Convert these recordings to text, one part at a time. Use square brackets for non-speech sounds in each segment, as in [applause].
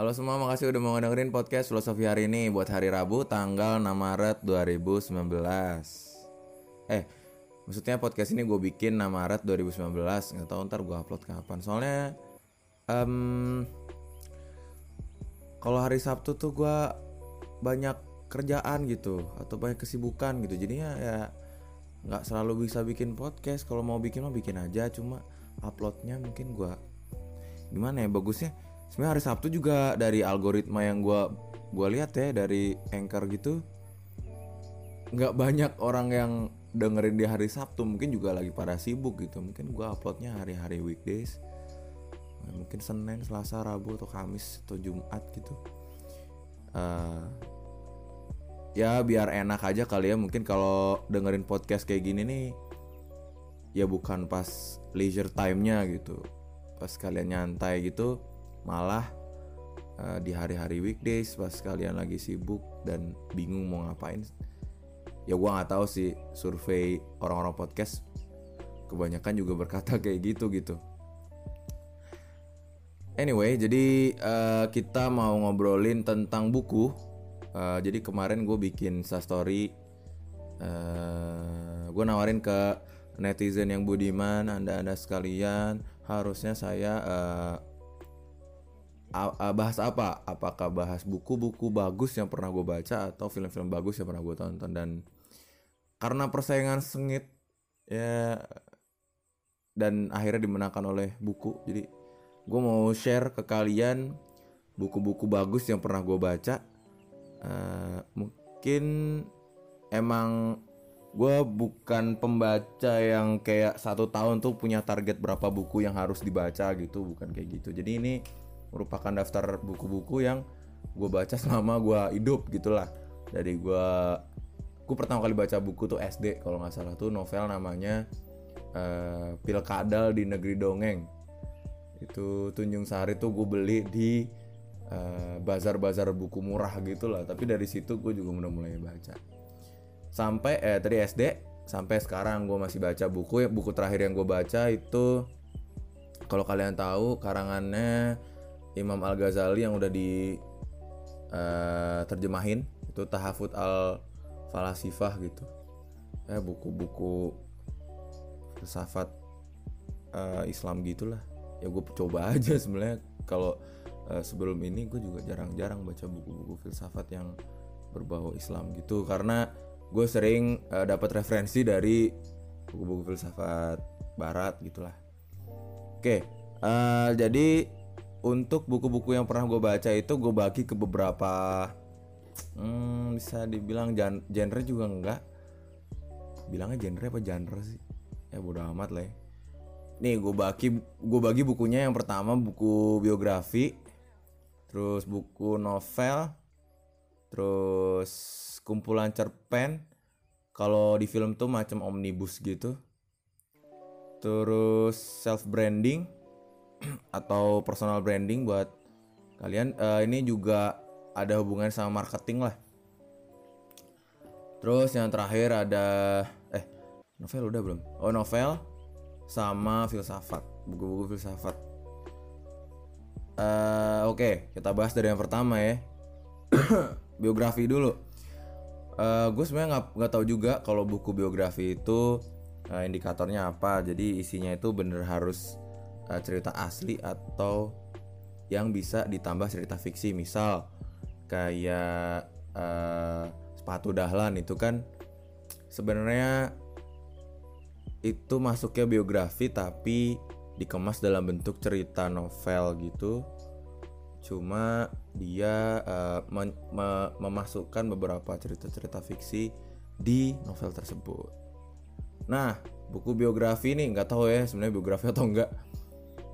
Halo semua, makasih udah mau dengerin podcast filosofi hari ini buat hari Rabu tanggal 6 Maret 2019. Eh, maksudnya podcast ini gue bikin 6 Maret 2019, nggak tahu ntar gue upload kapan. Soalnya, um, kalau hari Sabtu tuh gue banyak kerjaan gitu atau banyak kesibukan gitu, jadinya ya nggak selalu bisa bikin podcast. Kalau mau bikin mah bikin aja, cuma uploadnya mungkin gue gimana ya bagusnya sebenarnya hari Sabtu juga dari algoritma yang gue gua lihat ya dari anchor gitu nggak banyak orang yang dengerin di hari Sabtu. Mungkin juga lagi pada sibuk gitu. Mungkin gue uploadnya hari-hari weekdays. Nah, mungkin Senin Selasa Rabu atau Kamis atau Jumat gitu. Uh, ya biar enak aja kali ya. Mungkin kalau dengerin podcast kayak gini nih ya bukan pas leisure time-nya gitu. Pas kalian nyantai gitu malah uh, di hari-hari weekdays pas kalian lagi sibuk dan bingung mau ngapain ya gua nggak tahu sih survei orang-orang podcast kebanyakan juga berkata [laughs] kayak gitu gitu. Anyway jadi uh, kita mau ngobrolin tentang buku. Uh, jadi kemarin gue bikin story uh, gue nawarin ke netizen yang budiman anda-anda sekalian harusnya saya uh, bahas apa? Apakah bahas buku-buku bagus yang pernah gue baca atau film-film bagus yang pernah gue tonton? Dan karena persaingan sengit ya dan akhirnya dimenangkan oleh buku jadi gue mau share ke kalian buku-buku bagus yang pernah gue baca. Uh, mungkin emang gue bukan pembaca yang kayak satu tahun tuh punya target berapa buku yang harus dibaca gitu bukan kayak gitu. Jadi ini merupakan daftar buku-buku yang gue baca selama gue hidup gitulah. Dari gue gue pertama kali baca buku tuh SD kalau nggak salah tuh novel namanya uh, Pilkadal di Negeri Dongeng. Itu Tunjung Sari tuh gue beli di uh, bazar-bazar buku murah gitulah. Tapi dari situ gue juga udah mulai baca. Sampai eh tadi SD sampai sekarang gue masih baca buku. Ya buku terakhir yang gue baca itu kalau kalian tahu karangannya Imam Al Ghazali yang udah di uh, terjemahin itu Tahafut al Falasifah gitu. Ya buku-buku filsafat uh, Islam gitulah. Ya gue coba [laughs] aja sebenarnya. Kalau uh, sebelum ini gue juga jarang-jarang baca buku-buku filsafat yang berbau Islam gitu. Karena gue sering uh, dapat referensi dari buku-buku filsafat Barat gitulah. Oke uh, jadi untuk buku-buku yang pernah gue baca itu gue bagi ke beberapa hmm, bisa dibilang genre juga enggak. Bilangnya genre apa genre sih? Ya bodo amat lah ya. nih gue bagi gue bagi bukunya. Yang pertama buku biografi terus buku novel terus kumpulan cerpen. Kalau di film tuh macam omnibus gitu. Terus self branding [clears throat] atau personal branding buat kalian. Uh, ini juga ada hubungan sama marketing lah. Terus yang terakhir ada eh novel udah belum? Oh novel sama filsafat buku-buku filsafat. Uh, oke okay, kita bahas dari yang pertama ya. [clears throat] Biografi dulu. Uh, gue sebenarnya nggak nggak tahu juga kalau buku biografi itu uh, indikatornya apa. Jadi isinya itu bener harus uh, cerita asli atau yang bisa ditambah cerita fiksi. Misal kayak uh, sepatu dahlan itu kan sebenarnya itu masuknya biografi tapi dikemas dalam bentuk cerita novel gitu. Cuma dia uh, me me memasukkan beberapa cerita-cerita fiksi di novel tersebut. Nah, buku biografi ini nggak tahu ya sebenarnya biografi atau enggak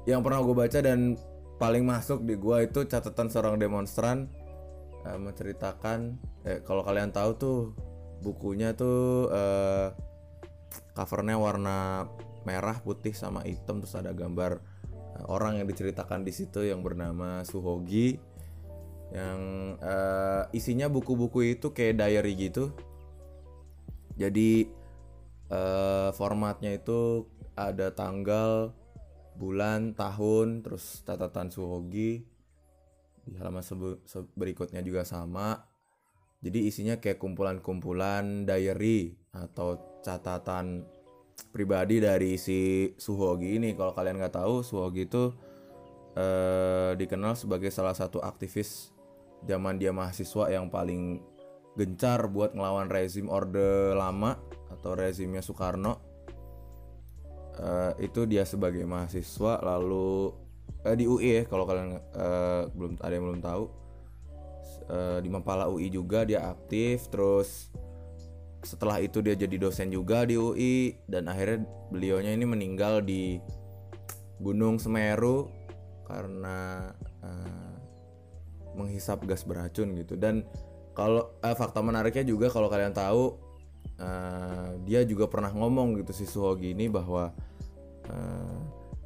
yang pernah gue baca dan paling masuk di gue itu catatan seorang demonstran uh, menceritakan eh, kalau kalian tahu tuh bukunya tuh uh, covernya warna merah putih sama hitam terus ada gambar uh, orang yang diceritakan di situ yang bernama Suhogi yang uh, isinya buku-buku itu kayak diary gitu. Jadi uh, formatnya itu ada tanggal bulan, tahun, terus catatan Suhogi. Di halaman berikutnya juga sama. Jadi isinya kayak kumpulan-kumpulan diary atau catatan pribadi dari si Suhogi ini. Kalau kalian nggak tahu Suhogi itu eh, dikenal sebagai salah satu aktivis zaman dia mahasiswa yang paling gencar buat ngelawan rezim orde lama atau rezimnya Soekarno Eh, itu dia sebagai mahasiswa lalu eh, di UI ya kalau kalian eh, belum ada yang belum tahu. Eh, di Mempala UI juga dia aktif terus setelah itu dia jadi dosen juga di UI dan akhirnya beliaunya ini meninggal di Gunung Semeru karena eh, menghisap gas beracun gitu. Dan kalau eh, fakta menariknya juga kalau kalian tahu eh, dia juga pernah ngomong gitu si Suhogi ini bahwa eh,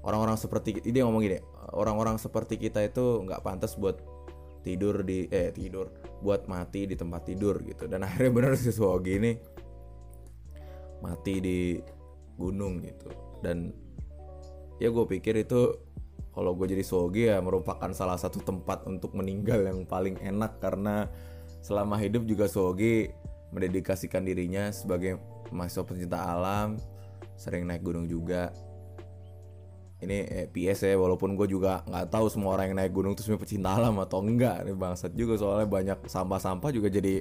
orang-orang seperti dia ngomong gini orang-orang seperti kita itu nggak pantas buat tidur di eh tidur buat mati di tempat tidur gitu. Dan [laughs] akhirnya bener si Suhogi ini mati di gunung gitu. Dan ya gue pikir itu kalau gue jadi Suhogi ya merupakan salah satu tempat untuk meninggal yang paling enak karena selama hidup juga Suhogi mendedikasikan dirinya sebagai mahasiswa pencinta alam sering naik gunung juga. Ini eh, PS ya walaupun gue juga nggak tahu semua orang yang naik gunung itu semua pecinta alam atau enggak. Ini bangsat juga soalnya banyak sampah-sampah juga jadi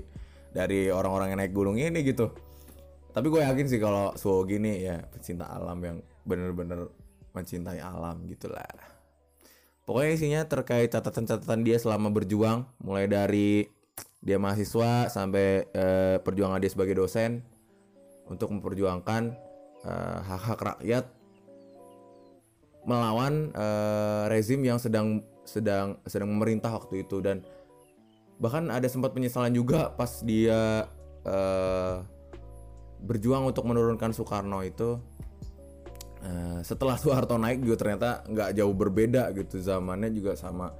dari orang-orang yang naik gunung ini gitu. Tapi gue yakin sih kalau Suho gini ya pecinta alam yang bener-bener mencintai alam gitulah. Pokoknya isinya terkait catatan-catatan dia selama berjuang mulai dari dia mahasiswa sampai eh, perjuangan dia sebagai dosen untuk memperjuangkan eh, hak-hak rakyat melawan eh, rezim yang sedang sedang sedang memerintah waktu itu. Dan bahkan ada sempat penyesalan juga pas dia eh, berjuang untuk menurunkan Soekarno itu. Eh, setelah Soeharto naik juga ternyata nggak jauh berbeda gitu zamannya juga sama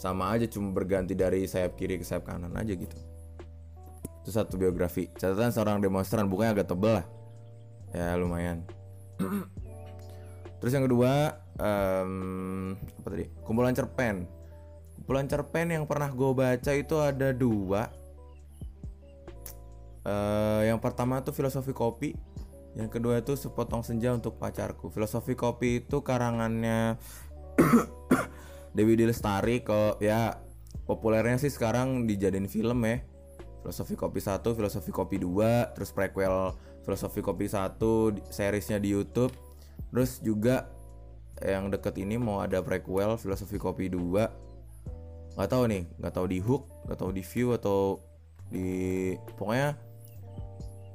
sama aja cuma berganti dari sayap kiri ke sayap kanan aja gitu itu satu biografi catatan seorang demonstran bukannya agak tebel lah ya lumayan Terus yang kedua em, apa tadi? Kumpulan cerpen. Kumpulan cerpen yang pernah gue baca itu ada dua. Eh, yang pertama tuh filosofi kopi. Yang kedua itu sepotong senja untuk pacarku. Filosofi kopi itu karangannya Dewi Dilestari. Kalau ya populernya sih sekarang dijadiin film ya. Filosofi kopi satu, filosofi kopi dua, terus prequel filosofi kopi satu, seriesnya di YouTube Terus juga yang deket ini mau ada prequel filosofi kopi 2 nggak tahu nih nggak tahu di hook nggak tahu di view atau di pokoknya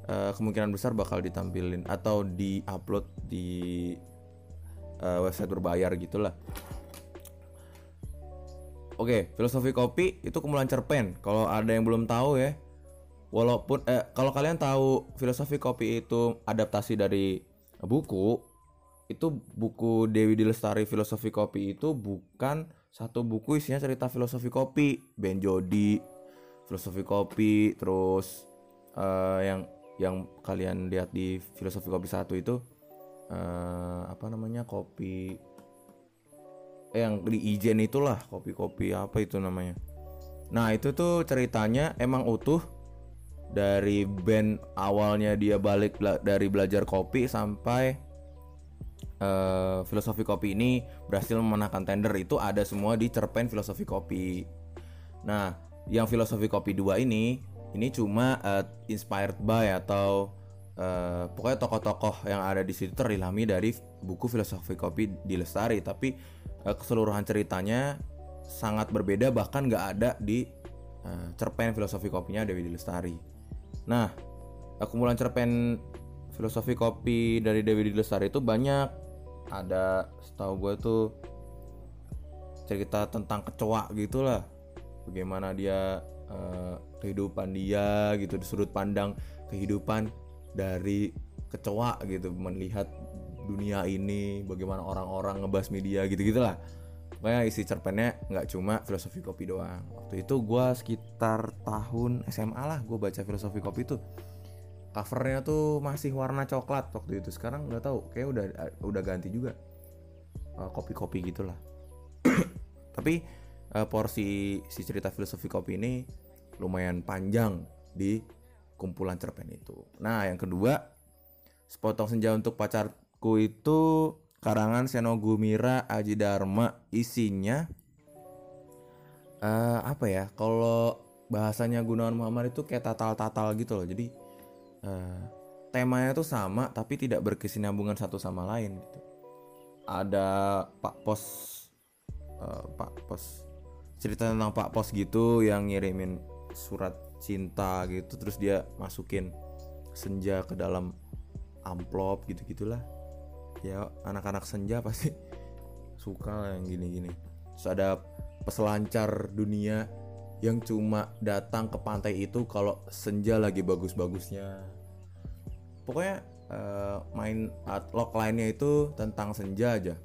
eh, kemungkinan besar bakal ditampilin atau di upload di eh, website berbayar gitulah Oke, filosofi kopi itu kumpulan cerpen. Kalau ada yang belum tahu ya, walaupun eh, kalau kalian tahu filosofi kopi itu adaptasi dari buku, itu buku Dewi Dilestari filosofi kopi itu bukan satu buku isinya cerita filosofi kopi Ben Jody filosofi kopi terus eh, yang yang kalian lihat di filosofi kopi satu itu eh, apa namanya kopi yang di Ijen itulah kopi-kopi apa itu namanya nah itu tuh ceritanya emang utuh dari band awalnya dia balik dari belajar kopi sampai eh, filosofi kopi ini berhasil memenangkan tender itu ada semua di cerpen filosofi kopi. Nah, yang filosofi kopi 2 ini ini cuma eh, inspired by atau eh, pokoknya tokoh-tokoh yang ada di situ terilhami dari buku filosofi kopi di Lestari, tapi eh, keseluruhan ceritanya sangat berbeda bahkan nggak ada di eh, cerpen filosofi kopinya Dewi Lestari. Nah, kumpulan cerpen filosofi kopi dari Dewi Lestari itu banyak. Ada setahu gue tuh cerita tentang kecoa gitulah. Bagaimana dia eh, kehidupan dia gitu di sudut pandang kehidupan dari kecoa gitu melihat dunia ini bagaimana orang-orang ngebahas media gitu gitulah pokoknya isi cerpennya nggak cuma filosofi kopi doang. Waktu itu gue sekitar tahun SMA lah gue baca filosofi kopi tuh. Covernya tuh masih warna coklat waktu itu. Sekarang nggak tahu kayak udah udah ganti juga. Eh, kopi-kopi gitulah. [clears throat] Tapi eh, porsi si cerita filosofi kopi ini lumayan panjang di kumpulan cerpen itu. Nah, yang kedua, sepotong senja untuk pacarku itu karangan Seno Gumira Aji Dharma isinya eh apa ya? Kalau bahasanya Gunawan Muhammad itu kayak tatal-tatal gitu loh. Jadi eh, temanya tuh sama tapi tidak berkesinambungan satu sama lain gitu. Ada Pak Pos eh, Pak Pos cerita tentang Pak Pos gitu yang ngirimin surat cinta gitu terus dia masukin senja ke dalam amplop gitu gitulah ya anak-anak senja pasti [laughs] suka yang gini-gini. Terus ada peselancar dunia yang cuma datang ke pantai itu kalau senja lagi bagus-bagusnya. Pokoknya eh, main artlock lainnya itu tentang senja aja.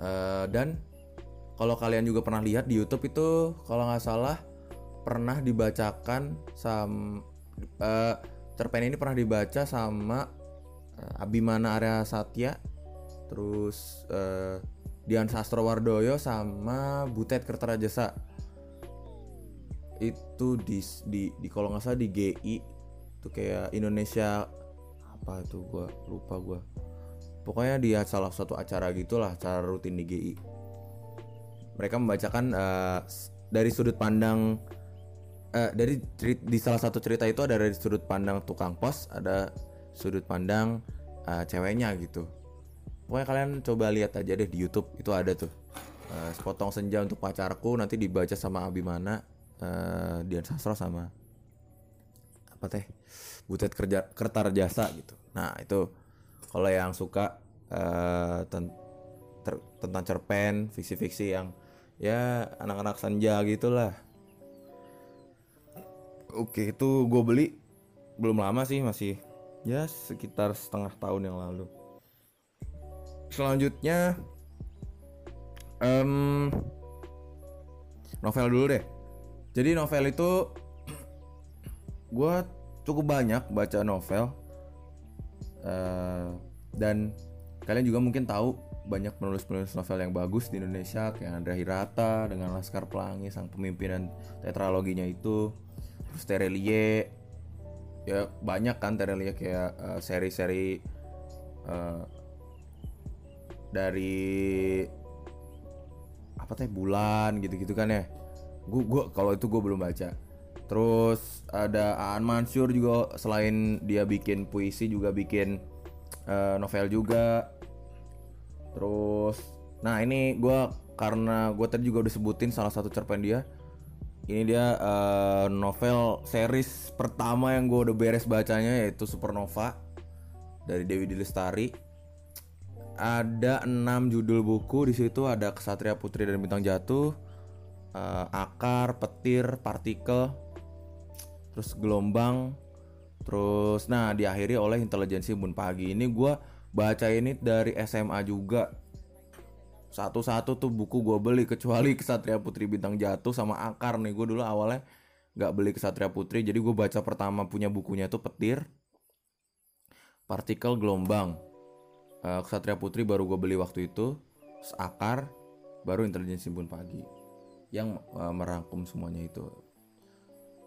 Eh, dan kalau kalian juga pernah lihat di YouTube itu kalau nggak salah pernah dibacakan sam eh, cerpen ini pernah dibaca sama eh, Abimana Arya Satya terus eh, Dian Sastrowardoyo sama Butet Kertarajasa. Itu di di, di kalau nggak salah di GI itu kayak Indonesia apa itu gua lupa gua. Pokoknya dia salah satu acara gitulah acara rutin di GI mereka membacakan s- dari sudut pandang eh, dari di salah satu cerita itu ada dari sudut pandang tukang pos ada sudut pandang eh, ceweknya gitu. Pokoknya kalian coba lihat aja deh di YouTube itu ada tuh. Eh, sepotong senja untuk pacarku nanti dibaca sama Abimana eh, Dian Sastro sama apa teh? Butet kerja Kertar Jasa gitu. Nah itu kalau yang suka eh, ten- tentang cerpen fiksi-fiksi yang ya anak-anak senja gitulah oke itu gue beli belum lama sih masih ya sekitar setengah tahun yang lalu. Selanjutnya em, novel dulu deh. Jadi novel itu [clears throat] gue cukup banyak baca novel Eh, dan kalian juga mungkin tahu banyak penulis-penulis novel yang bagus di Indonesia kayak Andra Hirata dengan Laskar Pelangi sang pemimpin dan tetraloginya itu terus Terelie ya banyak kan Terelie kayak eh, seri-seri eh, dari apa teh bulan gitu-gitu kan ya. Gua gua kalau itu gue belum baca. Terus ada Aan Mansur juga selain dia bikin puisi juga bikin eh, novel juga. Terus nah ini gua karena gue tadi juga udah sebutin salah satu cerpen dia ini dia eh, novel series pertama yang gue udah beres bacanya yaitu Supernova dari Dewi Dilestari ada enam judul buku di situ ada Kesatria Putri dan Bintang Jatuh, eh, Akar, Petir, Partikel, terus Gelombang, terus nah diakhiri oleh Intelijensi Bun Pagi. Ini gua baca ini dari SMA juga. Satu-satu tuh buku gue beli kecuali Kesatria Putri Bintang Jatuh sama Akar nih. Gue dulu awalnya nggak beli Kesatria Putri, jadi gue baca pertama punya bukunya tuh Petir, Partikel, Gelombang. Eh, Kesatria Putri baru gue beli waktu itu Akar baru Intelijensi Bun Pagi yang eh, merangkum semuanya itu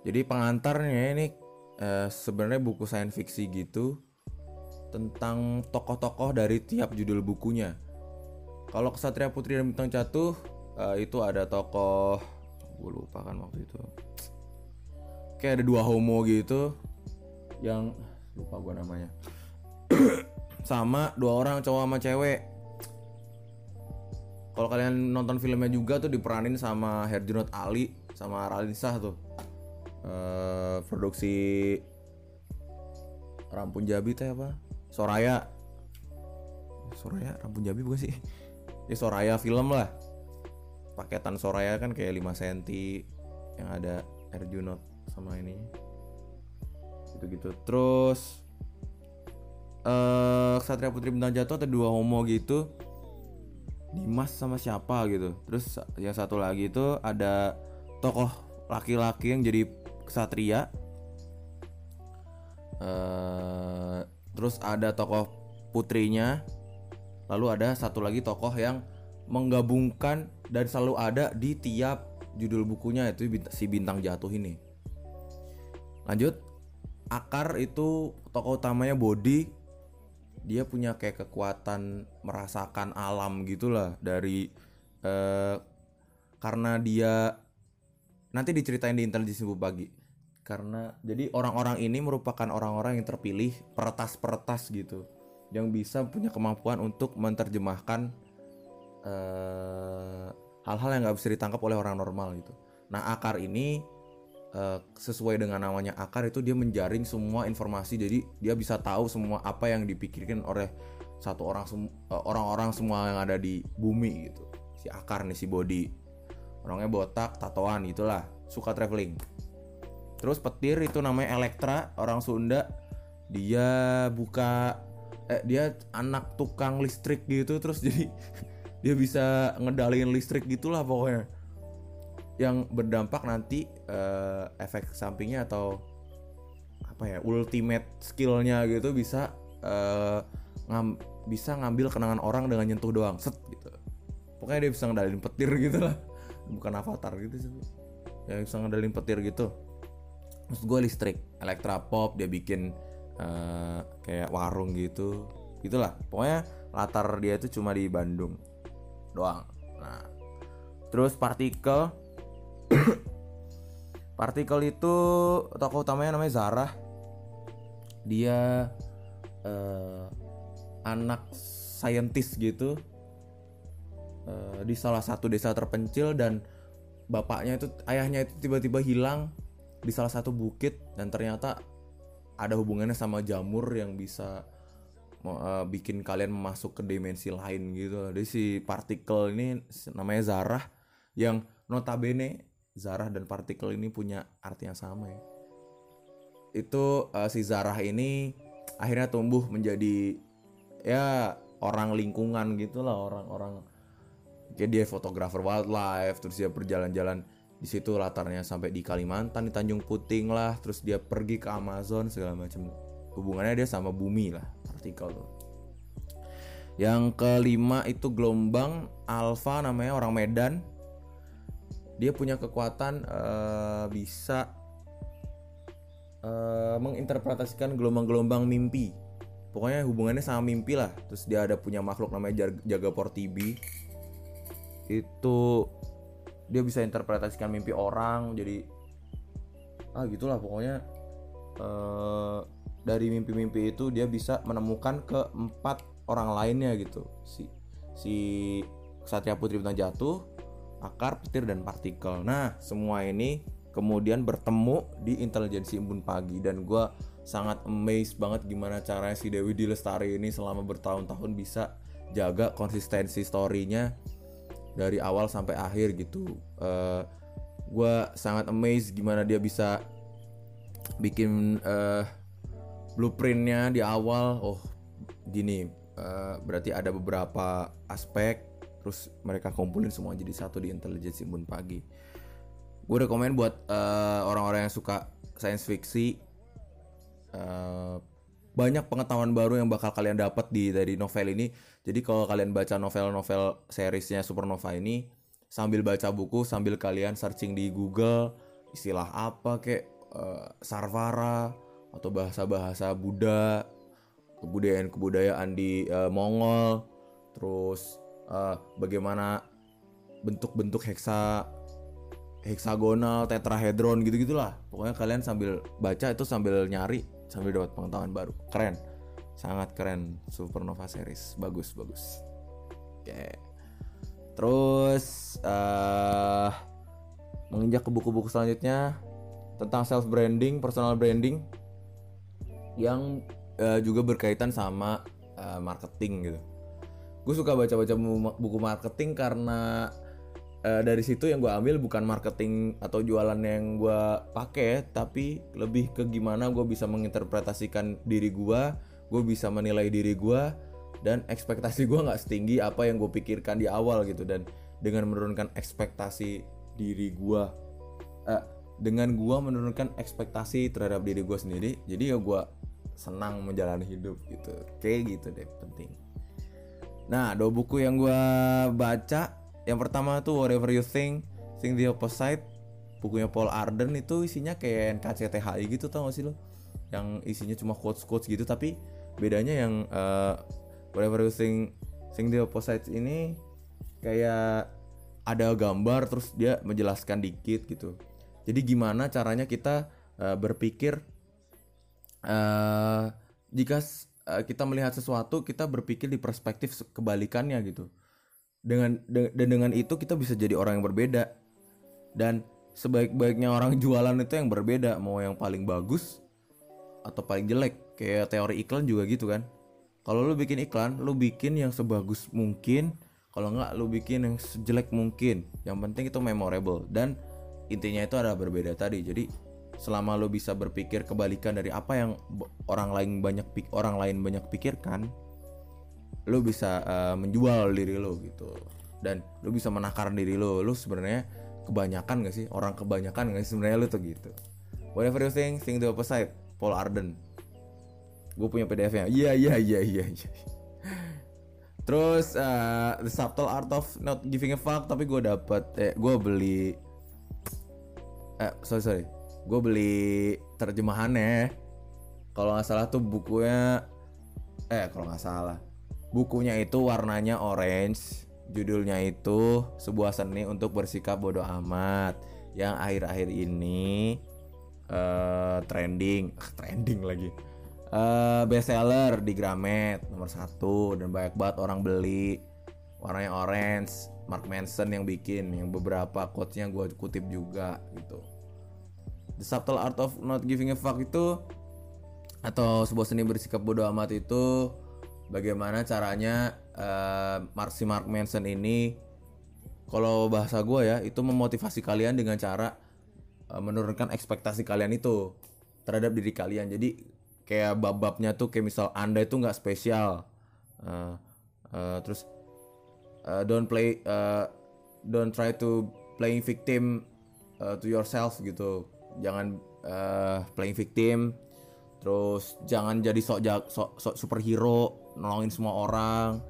jadi pengantarnya ini eh, sebenarnya buku science fiksi gitu tentang tokoh-tokoh dari tiap judul bukunya kalau Kesatria Putri dan Bintang Jatuh eh, itu ada tokoh gue lupa kan waktu itu. Kayak ada dua homo gitu yang lupa gue namanya. [clears throat] Sama dua orang cowok sama cewek. Kalau kalian nonton filmnya juga tuh diperanin sama Herjunot Ali sama Raline Shah tuh. Eh, produksi Rampun Jabi teh apa? Soraya. Soraya Rampun Jabi bukan sih ya Soraya film lah. Paketan Soraya kan kayak 5 cm yang ada Herjunot sama ini gitu-gitu. Terus eh Satria Putri Bintang Jatuh ada dua homo gitu. Dimas sama siapa gitu. Terus yang satu lagi itu ada tokoh laki-laki yang jadi kesatria. Eh terus ada tokoh putrinya lalu ada satu lagi tokoh yang menggabungkan dan selalu ada di tiap judul bukunya itu si bintang jatuh ini. Lanjut akar itu tokoh utamanya body dia punya kayak kekuatan merasakan alam gitulah dari eh, karena dia nanti diceritain di intelijensi pagi. Karena jadi orang-orang ini merupakan orang-orang yang terpilih peretas-peretas gitu yang bisa punya kemampuan untuk menerjemahkan eh, hal-hal yang nggak bisa ditangkap oleh orang normal gitu. Nah akar ini uh, sesuai dengan namanya akar itu dia menjaring semua informasi. Jadi dia bisa tahu semua apa yang dipikirkan oleh satu orang sem uh, orang-orang semua yang ada di bumi gitu. Si akar nih si body. Orangnya botak, tatoan gitulah, suka traveling. Terus petir itu namanya Elektra orang Sunda. Dia buka eh dia anak tukang listrik gitu terus jadi [laughs] dia bisa ngedalin listrik gitulah pokoknya. Yang berdampak nanti uh, efek sampingnya atau apa ya ultimate skillnya gitu bisa uh, ngam bisa ngambil kenangan orang dengan nyentuh doang set gitu. Pokoknya dia bisa ngedalin petir gitu lah. Bukan avatar gitu sih. Ya bisa ngedalin petir gitu. Maksud gue listrik Elektra Pop dia bikin uh, kayak warung gitu. Gitulah. Pokoknya latar dia itu cuma di Bandung doang. Nah terus partikel. [coughs] Partikel itu tokoh utamanya namanya Zara dia uh, anak saintis gitu uh, di salah satu desa terpencil dan bapaknya itu ayahnya itu tiba-tiba hilang di salah satu bukit dan ternyata ada hubungannya sama jamur yang bisa uh, bikin kalian masuk ke dimensi lain gitu. Jadi si partikel ini namanya zarah yang notabene zarah dan partikel ini punya arti yang sama ya. Itu uh, si zarah ini akhirnya tumbuh menjadi ya orang lingkungan gitulah orang-orang kayak dia fotografer wildlife terus dia berjalan-jalan di situ latarnya sampai di Kalimantan di Tanjung Puting lah terus dia pergi ke Amazon segala macam hubungannya dia sama bumi lah partikel tuh. Yang kelima itu gelombang alfa namanya orang Medan. Dia punya kekuatan uh, bisa uh, menginterpretasikan gelombang-gelombang mimpi. Pokoknya hubungannya sama mimpi lah. Terus dia ada punya makhluk namanya jaga portibi itu dia bisa interpretasikan mimpi orang jadi ah gitulah pokoknya uh, dari mimpi-mimpi itu dia bisa menemukan keempat orang lainnya gitu. Si si Satria Putri Bintang Jatuh akar petir dan partikel. Nah semua ini kemudian bertemu di intelijensi embun pagi dan gue sangat amazed banget gimana caranya si Dewi Dilestari ini selama bertahun-tahun bisa jaga konsistensi storynya dari awal sampai akhir gitu. Uh, eh, gue sangat amazed gimana dia bisa bikin uh, blueprintnya di awal. Oh gini uh, berarti ada beberapa aspek terus mereka kumpulin semua jadi satu di intelijensi Simbun Pagi. Gue rekomend buat orang-orang uh, yang suka science fiction uh, banyak pengetahuan baru yang bakal kalian dapat di dari novel ini. Jadi kalau kalian baca novel-novel seriesnya Supernova ini sambil baca buku sambil kalian searching di Google istilah apa kayak uh, Sarvara atau bahasa-bahasa Buddha, kebudayaan-kebudayaan di uh, Mongol, terus uh, bagaimana bentuk-bentuk heksa heksagonal, tetrahedron gitu-gitulah. Pokoknya kalian sambil baca itu sambil nyari sambil dapat pengetahuan baru keren sangat keren Supernova series. Bagus bagus. Oke. Terus uh, menginjak ke buku-buku selanjutnya tentang self branding personal branding yang uh, juga berkaitan sama uh, marketing gitu. Gue suka baca-baca buku marketing karena uh, dari situ yang gue ambil bukan marketing atau jualan yang gue pakai tapi lebih ke gimana gue bisa menginterpretasikan diri gue gue bisa menilai diri gue dan ekspektasi gue nggak setinggi apa yang gue pikirkan di awal gitu. Dan dengan menurunkan ekspektasi diri gue uh, dengan gue menurunkan ekspektasi terhadap diri gue sendiri jadi ya gue senang menjalani hidup gitu. Kayak gitu deh penting. Nah dua buku yang gue baca yang pertama tuh whatever you think think the opposite. Bukunya Paul Arden itu isinya kayak NKCTHI gitu tau gak sih lo yang isinya cuma quotes quotes gitu tapi bedanya yang uh, whatever you think think the opposite ini kayak ada gambar terus dia menjelaskan dikit gitu. Jadi gimana caranya kita uh, berpikir uh, jika uh, kita melihat sesuatu kita berpikir di perspektif kebalikannya gitu. Dengan de dan dengan itu kita bisa jadi orang yang berbeda. Dan sebaik-baiknya orang [laughs] jualan itu yang berbeda. Mau yang paling bagus atau paling jelek kayak teori iklan juga gitu kan. Kalau lu bikin iklan lu bikin yang sebagus mungkin. Kalau nggak lu bikin yang sejelek mungkin. Yang penting itu memorable. Dan intinya itu ada berbeda tadi. Jadi selama lo bisa berpikir kebalikan dari apa yang orang lain banyak orang lain banyak pikirkan lo bisa uh, menjual diri lo gitu. Dan lo bisa menakar diri lo lo sebenarnya kebanyakan gak sih? Orang kebanyakan gak sih sebenarnya lo tuh gitu. Whatever you think think the opposite. Paul Arden gue punya PDF nya iya iya iya iya iya. Terus uh, the subtle art of not giving a fuck tapi gue dapet eh gue beli eh sorry sorry. Gue beli terjemahannya. Kalau nggak salah tuh bukunya eh kalau nggak salah. Bukunya itu warnanya orange judulnya itu sebuah seni untuk bersikap bodoh amat yang akhir-akhir ini uh, trending [laughs] trending lagi uh, bestseller di Gramet nomor satu. Dan banyak banget orang beli. Warnanya orange Mark Manson yang bikin. Yang beberapa quotesnya gue kutip juga gitu. The Subtle Art of Not Giving a Fuck itu atau sebuah seni bersikap bodoh amat itu bagaimana caranya uh, Mark si Mark Manson ini kalau bahasa gue ya itu memotivasi kalian dengan cara uh, menurunkan ekspektasi kalian itu terhadap diri kalian. Jadi kayak bab-babnya tuh kayak misal anda itu nggak spesial. Uh, uh, terus uh, don't play uh, don't try to playing victim uh, to yourself gitu. Jangan uh, playing victim. Terus jangan jadi sok sok, sok superhero nolongin semua orang.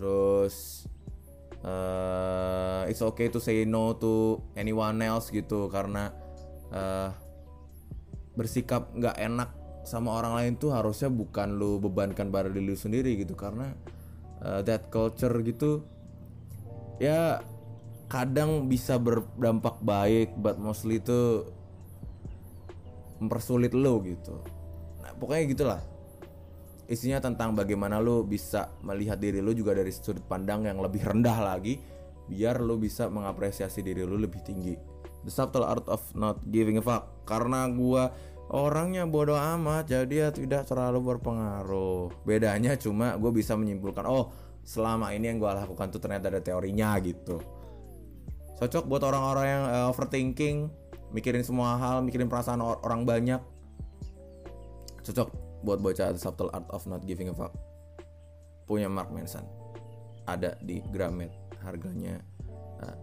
Terus uh, it's okay to say no to anyone else gitu karena uh, bersikap nggak enak sama orang lain tuh harusnya bukan lu bebankan pada diri lu sendiri gitu. Karena uh, that culture gitu ya kadang bisa berdampak baik but mostly itu mempersulit lo gitu. Nah pokoknya gitulah. Isinya tentang bagaimana lo bisa melihat diri lo juga dari sudut pandang yang lebih rendah lagi biar lo bisa mengapresiasi diri lo lebih tinggi. The subtle art of not giving a fuck. Karena gua orangnya bodoh amat jadi ya tidak terlalu berpengaruh. Bedanya cuma gue bisa menyimpulkan oh selama ini yang gue lakukan tuh ternyata ada teorinya gitu. Cocok buat orang-orang yang uh, overthinking mikirin semua hal mikirin perasaan or orang banyak. Cocok buat baca The Subtle Art of Not Giving a Fuck. Punya Mark Manson. Ada di Gramet harganya eh,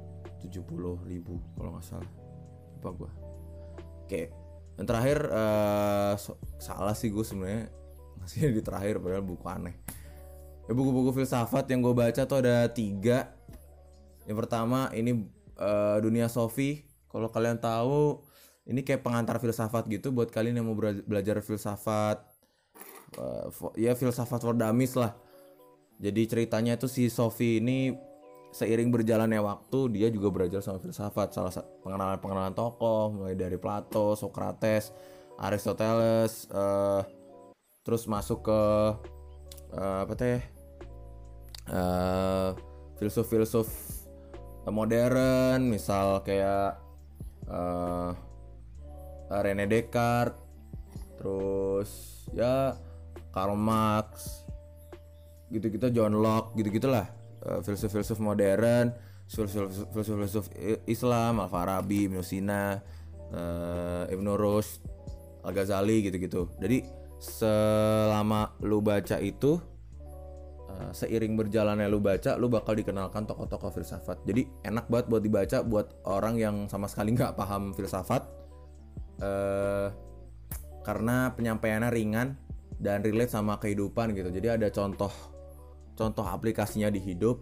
tujuh puluh ribu kalau nggak salah. Lupa gue oke dan terakhir uh, so, salah sih gue sebenarnya. [laughs] Masih di terakhir padahal buku aneh. Ya buku-buku filsafat yang gue baca tuh ada tiga. Yang pertama ini uh, dunia Sofi. Kalau kalian tahu ini kayak pengantar filsafat gitu buat kalian yang mau belajar filsafat. Uh, ya filsafat for lah. Jadi ceritanya itu si Sophie ini seiring berjalannya waktu dia juga belajar sama filsafat salah pengenalan pengenalan tokoh mulai dari Plato, Socrates, Aristoteles uh, terus masuk ke uh, apa teh uh, filsuf-filsuf modern misal kayak uh, Rene Descartes terus ya Karl Marx gitu-gitu John Locke gitu-gitulah filsuf-filsuf modern filsuf-filsuf Islam Al-Farabi Ibnu Sina uh, Ibnu Rushd Al-Ghazali gitu-gitu. Jadi selama lu baca itu uh, seiring berjalannya lu baca lu bakal dikenalkan tokoh-tokoh filsafat. Jadi enak banget buat dibaca buat orang yang sama sekali nggak paham filsafat uh, karena penyampaiannya ringan dan relate sama kehidupan gitu. Jadi ada contoh contoh aplikasinya di hidup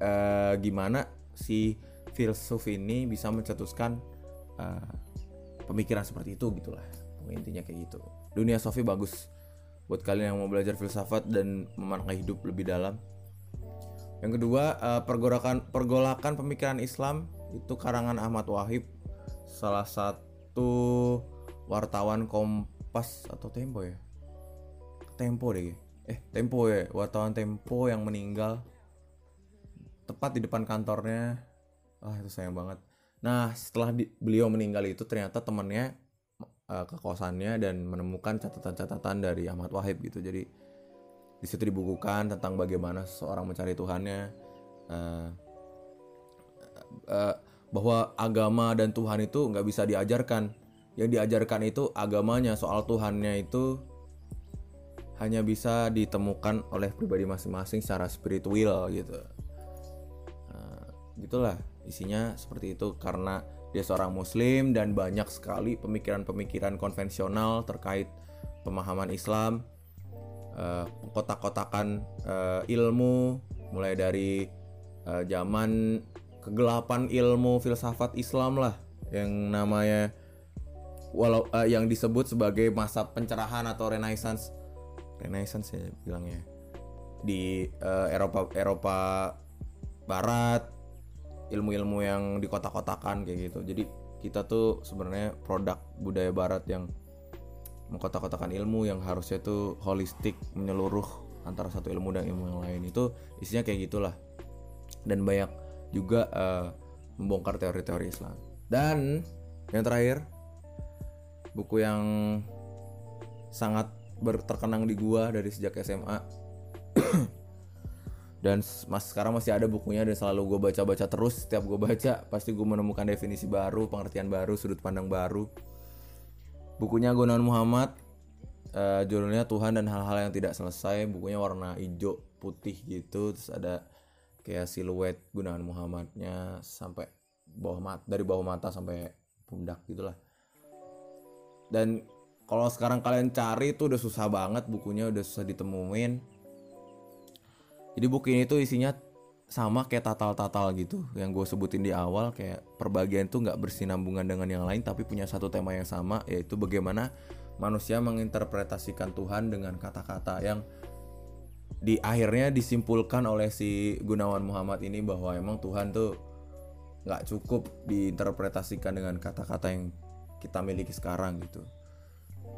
uh, gimana si filsuf ini bisa mencetuskan uh, pemikiran seperti itu gitulah. Intinya kayak gitu. Dunia sofi bagus. Buat kalian yang mau belajar filsafat dan memaknai hidup lebih dalam. Yang kedua uh, pergolakan pergolakan pemikiran Islam itu karangan Ahmad Wahib salah satu wartawan Kompas atau Tempo ya? Tempo deh eh Tempo ya wartawan Tempo yang meninggal. Tepat di depan kantornya. Ah itu sayang banget. Nah setelah di, beliau meninggal itu ternyata temannya uh, ke kosannya dan menemukan catatan-catatan dari Ahmad Wahid gitu. Jadi di situ dibukukan tentang bagaimana seorang mencari Tuhannya. Uh, uh, bahwa agama dan Tuhan itu nggak bisa diajarkan. Yang diajarkan itu agamanya soal Tuhannya itu hanya bisa ditemukan oleh pribadi masing-masing secara spiritual gitu. Nah, gitulah isinya seperti itu karena dia seorang muslim dan banyak sekali pemikiran-pemikiran konvensional terkait pemahaman Islam uh, kotak-kotakan uh, ilmu mulai dari uh, zaman kegelapan ilmu filsafat Islam lah yang namanya walau uh, yang disebut sebagai masa pencerahan atau renaissance Renaissance ya bilangnya. Di uh, Eropa Eropa Barat ilmu-ilmu yang di kotak-kotakan kayak gitu. Jadi kita tuh sebenarnya produk budaya Barat yang mengkotak-kotakan ilmu yang harusnya tuh holistik menyeluruh antara satu ilmu dan ilmu yang lain. Itu isinya kayak gitulah. Dan banyak juga uh, membongkar teori-teori Islam. Dan yang terakhir buku yang sangat terkenang di gua dari sejak SMA [clears throat] dan mas sekarang masih ada bukunya dan selalu gue baca-baca terus. Setiap gue baca pasti gue menemukan definisi baru pengertian baru sudut pandang baru. Bukunya Gunawan Muhammad uh, judulnya Tuhan dan hal-hal yang tidak selesai. Bukunya warna hijau putih gitu. Terus ada kayak siluet Gunawan Muhammadnya sampai bawah mata dari bawah mata sampai pundak gitulah. Dan kalau sekarang kalian cari tuh udah susah banget bukunya udah susah ditemuin. Jadi buku ini tuh isinya sama kayak tatal-tatal gitu. Yang gue sebutin di awal kayak perbagian tuh nggak bersinambungan dengan yang lain tapi punya satu tema yang sama yaitu bagaimana manusia menginterpretasikan Tuhan dengan kata-kata yang di akhirnya disimpulkan oleh si Gunawan Muhammad ini bahwa emang Tuhan tuh nggak cukup diinterpretasikan dengan kata-kata yang kita miliki sekarang gitu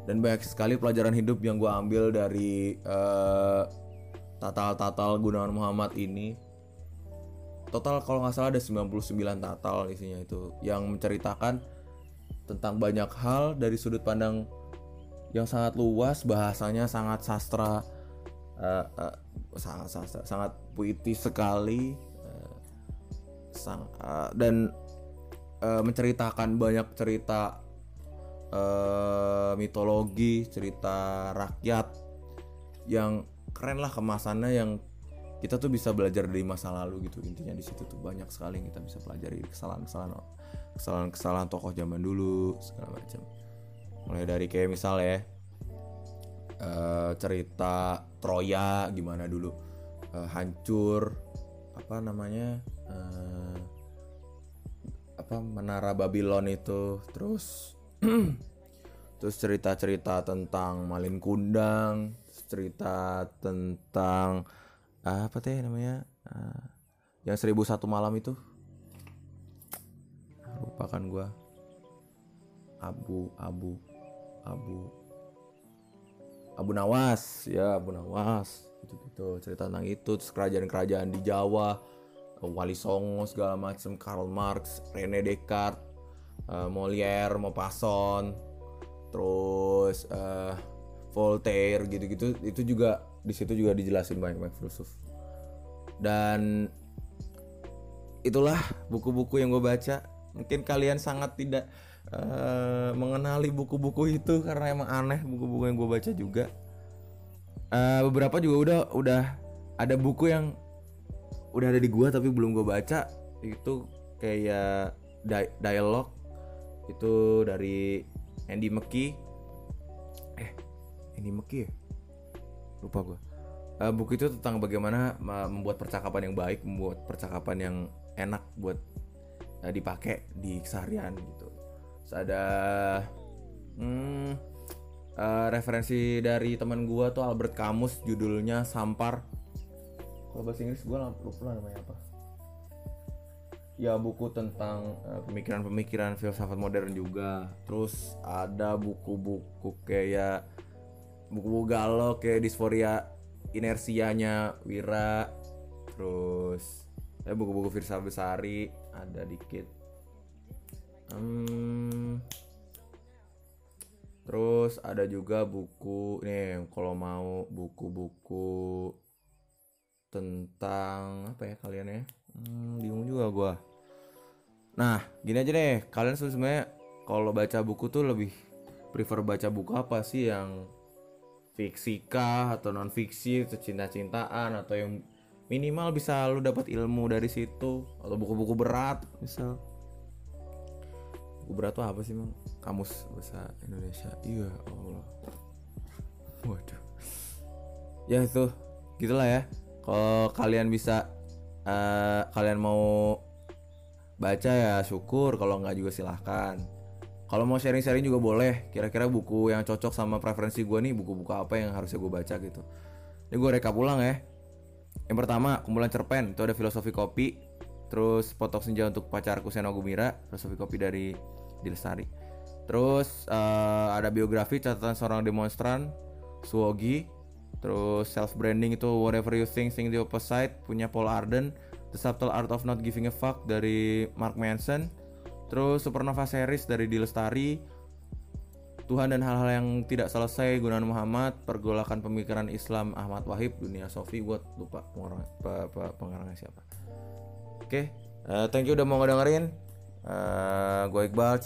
dan banyak sekali pelajaran hidup yang gue ambil dari uh, tatal-tatal Gunawan Muhammad ini. Total kalau nggak salah ada 99 tatal isinya itu yang menceritakan tentang banyak hal dari sudut pandang yang sangat luas bahasanya sangat sastra uh, uh, sangat sastra sangat puitis sekali uh, sang, uh, dan uh, menceritakan banyak cerita uh, mitologi cerita rakyat yang keren lah kemasannya yang kita tuh bisa belajar dari masa lalu gitu. Intinya di situ tuh banyak sekali yang kita bisa pelajari kesalahan-kesalahan kesalahan-kesalahan tokoh zaman dulu segala macam mulai dari kayak misal ya uh, cerita Troya gimana dulu. Uh, hancur apa namanya uh, apa menara Babylon itu. Terus [clears throat] terus cerita-cerita tentang Malin Kundang cerita tentang apa teh namanya? Uh, yang seribu satu malam itu? Lupakan gue Abu Abu Abu Abu Nawas. Ya Abu Nawas. Gitu gitu cerita tentang itu. Terus kerajaan-kerajaan di Jawa Wali Songo segala macam Karl Marx Rene Descartes uh, Molière Maupassant terus uh, Voltaire gitu-gitu itu juga di situ juga dijelasin banyak banyak filsuf. Dan itulah buku-buku yang gue baca. Mungkin kalian sangat tidak uh, mengenali buku-buku itu karena emang aneh buku-buku yang gue baca juga. Uh, beberapa juga udah udah ada buku yang udah ada di gua tapi belum gue baca. Itu kayak di dialog itu dari Andy McKee eh Andy McKee ya? Lupa gue uh, buku itu tentang bagaimana membuat percakapan yang baik membuat percakapan yang enak buat uh, dipakai di keseharian gitu. Terus ada hmm, uh, referensi dari teman gua tuh Albert Camus judulnya Sampar. Kalau bahasa Inggris gua lupa namanya apa ya buku tentang pemikiran-pemikiran uh, filsafat modern juga. Terus ada buku-buku kayak buku-buku galau kayak disforia inersianya Wira. Terus ya buku-buku Firsa Besari ada dikit. Hmm, terus ada juga buku nih kalau mau buku-buku tentang apa ya kalian ya hmm, bingung juga gua. Nah gini aja deh. Kalian sebenarnya kalau baca buku tuh lebih prefer baca buku apa sih? Yang fiksi kah atau non fiksi atau cinta-cintaan atau yang minimal bisa lu dapat ilmu dari situ atau buku-buku berat misal. Buku berat tuh apa sih mang? Kamus bahasa Indonesia. Iya Allah. Waduh. Ya itu. Gitulah ya. Kalau kalian bisa uh, kalian mau baca ya syukur kalau nggak juga silahkan. Kalau mau sharing-sharing juga boleh. Kira-kira buku yang cocok sama preferensi gue nih buku-buku apa yang harusnya gue baca gitu. Ini gue rekap ulang ya. Yang pertama kumpulan cerpen. Itu ada filosofi kopi terus potok senja untuk pacarku Seno Gumira filosofi kopi dari Dilestari. Terus uh, ada biografi catatan seorang demonstran Suwogi terus self branding itu whatever you think think the opposite. Punya Paul Arden The Subtle Art of Not Giving a Fuck dari Mark Manson. Terus Supernova Series dari Dilestari Tuhan dan hal-hal yang tidak selesai Gunawan Muhammad Pergolakan pemikiran Islam Ahmad Wahib Dunia Sofi Gue lupa pengarang, pengarangnya siapa. Oke okay. uh, Thank you udah mau ngedengerin. Uh, Gue Iqbal